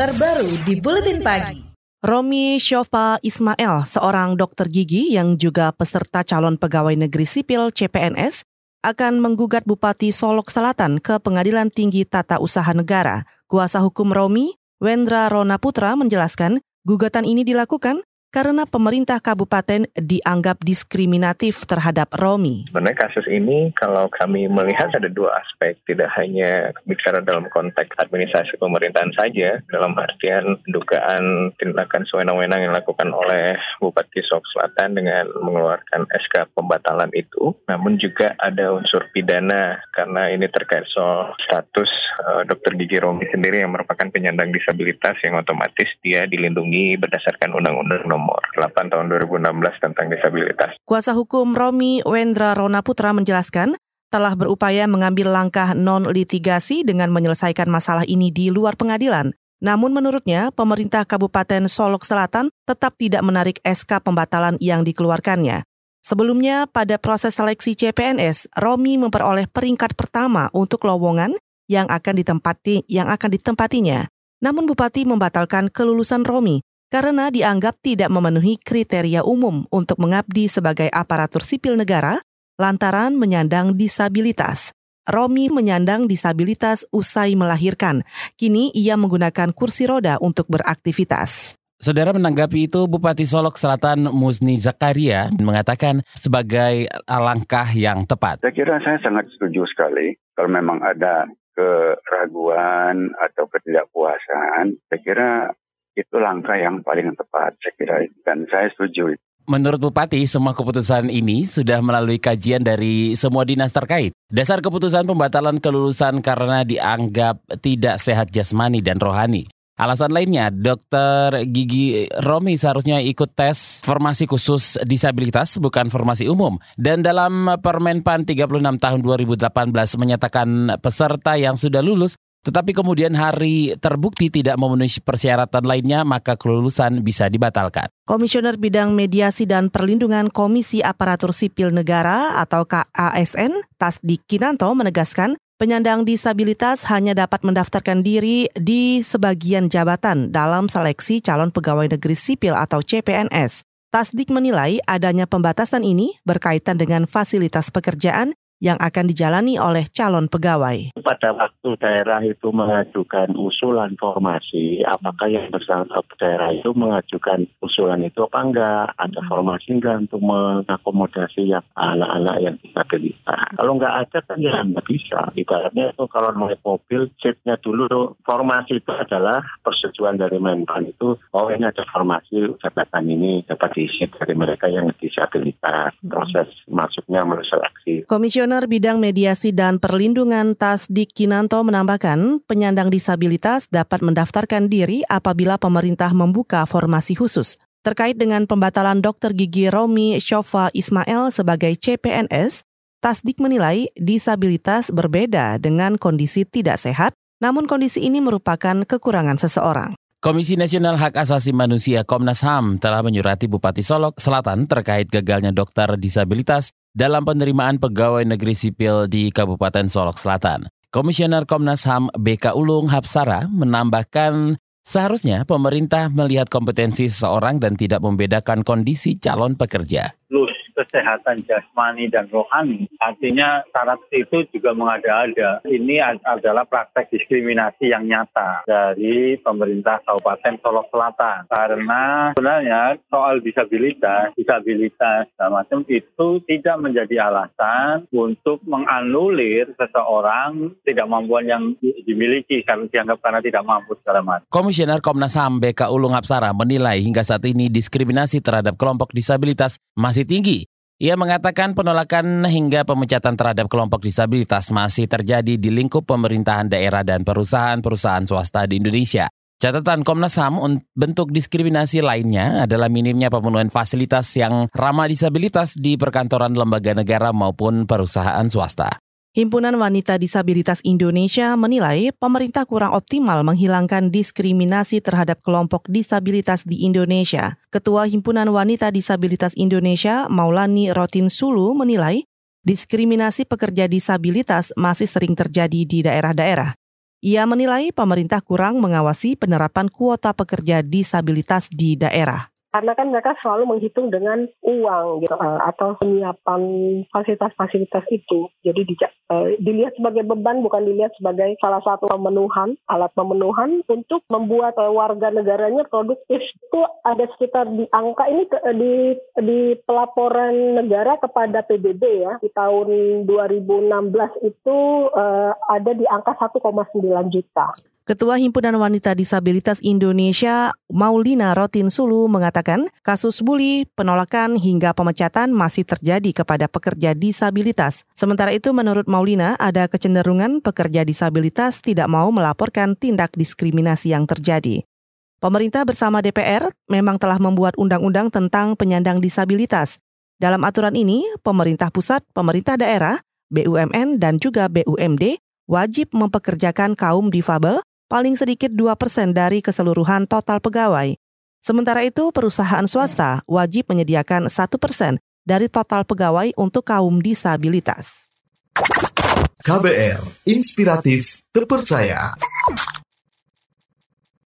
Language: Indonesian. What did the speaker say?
terbaru di Buletin Pagi. Romi Shofa Ismail, seorang dokter gigi yang juga peserta calon pegawai negeri sipil CPNS, akan menggugat Bupati Solok Selatan ke Pengadilan Tinggi Tata Usaha Negara. Kuasa hukum Romi, Wendra Rona Putra menjelaskan, gugatan ini dilakukan karena pemerintah kabupaten dianggap diskriminatif terhadap Romi. Sebenarnya kasus ini kalau kami melihat ada dua aspek, tidak hanya bicara dalam konteks administrasi pemerintahan saja, dalam artian dugaan tindakan sewenang-wenang yang dilakukan oleh Bupati Sok Selatan dengan mengeluarkan SK pembatalan itu, namun juga ada unsur pidana karena ini terkait soal status uh, dokter gigi Romi sendiri yang merupakan penyandang disabilitas yang otomatis dia dilindungi berdasarkan undang-undang nomor 8 tahun 2016 tentang disabilitas. Kuasa hukum Romi Wendra Rona Putra menjelaskan, telah berupaya mengambil langkah non-litigasi dengan menyelesaikan masalah ini di luar pengadilan. Namun menurutnya, pemerintah Kabupaten Solok Selatan tetap tidak menarik SK pembatalan yang dikeluarkannya. Sebelumnya, pada proses seleksi CPNS, Romi memperoleh peringkat pertama untuk lowongan yang akan ditempati yang akan ditempatinya. Namun Bupati membatalkan kelulusan Romi karena dianggap tidak memenuhi kriteria umum untuk mengabdi sebagai aparatur sipil negara lantaran menyandang disabilitas. Romi menyandang disabilitas usai melahirkan. Kini ia menggunakan kursi roda untuk beraktivitas. Saudara menanggapi itu, Bupati Solok Selatan Muzni Zakaria mengatakan sebagai langkah yang tepat. Saya kira saya sangat setuju sekali kalau memang ada keraguan atau ketidakpuasan. Saya kira itu langkah yang paling tepat saya kira dan saya setuju. Menurut Bupati, semua keputusan ini sudah melalui kajian dari semua dinas terkait. Dasar keputusan pembatalan kelulusan karena dianggap tidak sehat jasmani dan rohani. Alasan lainnya, dokter gigi Romi seharusnya ikut tes formasi khusus disabilitas, bukan formasi umum. Dan dalam Permenpan 36 tahun 2018 menyatakan peserta yang sudah lulus tetapi kemudian hari terbukti tidak memenuhi persyaratan lainnya, maka kelulusan bisa dibatalkan. Komisioner Bidang Mediasi dan Perlindungan Komisi Aparatur Sipil Negara atau KASN, Tasdik Kinanto menegaskan, penyandang disabilitas hanya dapat mendaftarkan diri di sebagian jabatan dalam seleksi calon pegawai negeri sipil atau CPNS. Tasdik menilai adanya pembatasan ini berkaitan dengan fasilitas pekerjaan yang akan dijalani oleh calon pegawai. Pada waktu daerah itu mengajukan usulan formasi, apakah yang bersangkutan daerah itu mengajukan usulan itu apa enggak? Ada formasi enggak untuk mengakomodasi yang anak-anak yang disabilitas? Kalau enggak ada kan ya enggak bisa. Ibaratnya itu kalau naik mobil, seatnya dulu tuh, formasi itu adalah persetujuan dari Menpan itu, oh ini ada formasi jabatan ini dapat diisi dari mereka yang disabilitas. Proses masuknya melalui seleksi. Komisioner Komisioner Bidang Mediasi dan Perlindungan Tasdik Kinanto menambahkan, penyandang disabilitas dapat mendaftarkan diri apabila pemerintah membuka formasi khusus. Terkait dengan pembatalan dokter gigi Romi Shofa Ismail sebagai CPNS, Tasdik menilai disabilitas berbeda dengan kondisi tidak sehat, namun kondisi ini merupakan kekurangan seseorang. Komisi Nasional Hak Asasi Manusia Komnas HAM telah menyurati Bupati Solok Selatan terkait gagalnya dokter disabilitas dalam penerimaan pegawai negeri sipil di Kabupaten Solok Selatan. Komisioner Komnas HAM BK Ulung Hapsara menambahkan seharusnya pemerintah melihat kompetensi seseorang dan tidak membedakan kondisi calon pekerja kesehatan jasmani dan rohani. Artinya syarat itu juga mengada-ada. Ini adalah praktek diskriminasi yang nyata dari pemerintah Kabupaten Solok Selatan. Karena sebenarnya soal disabilitas, disabilitas dan macam itu tidak menjadi alasan untuk menganulir seseorang tidak mampuan yang dimiliki karena dianggap karena tidak mampu segala macam. Komisioner Komnas HAM BK Ulung Hapsara menilai hingga saat ini diskriminasi terhadap kelompok disabilitas masih tinggi ia mengatakan penolakan hingga pemecatan terhadap kelompok disabilitas masih terjadi di lingkup pemerintahan daerah dan perusahaan-perusahaan swasta di Indonesia. Catatan Komnas HAM bentuk diskriminasi lainnya adalah minimnya pemenuhan fasilitas yang ramah disabilitas di perkantoran lembaga negara maupun perusahaan swasta. Himpunan Wanita Disabilitas Indonesia menilai pemerintah kurang optimal menghilangkan diskriminasi terhadap kelompok disabilitas di Indonesia. Ketua Himpunan Wanita Disabilitas Indonesia, Maulani Rotin Sulu, menilai diskriminasi pekerja disabilitas masih sering terjadi di daerah-daerah. Ia menilai pemerintah kurang mengawasi penerapan kuota pekerja disabilitas di daerah karena kan mereka selalu menghitung dengan uang gitu uh, atau penyiapan fasilitas-fasilitas itu. Jadi di, uh, dilihat sebagai beban bukan dilihat sebagai salah satu pemenuhan alat pemenuhan untuk membuat uh, warga negaranya produktif. Itu ada sekitar di angka ini ke, di di pelaporan negara kepada PBB ya. Di tahun 2016 itu uh, ada di angka 1,9 juta Ketua Himpunan Wanita Disabilitas Indonesia, Maulina Rotin Sulu, mengatakan kasus bully, penolakan hingga pemecatan masih terjadi kepada pekerja disabilitas. Sementara itu, menurut Maulina, ada kecenderungan pekerja disabilitas tidak mau melaporkan tindak diskriminasi yang terjadi. Pemerintah bersama DPR memang telah membuat undang-undang tentang penyandang disabilitas. Dalam aturan ini, pemerintah pusat, pemerintah daerah, BUMN, dan juga BUMD wajib mempekerjakan kaum difabel paling sedikit 2% dari keseluruhan total pegawai. Sementara itu, perusahaan swasta wajib menyediakan 1% dari total pegawai untuk kaum disabilitas. KBR, inspiratif, terpercaya.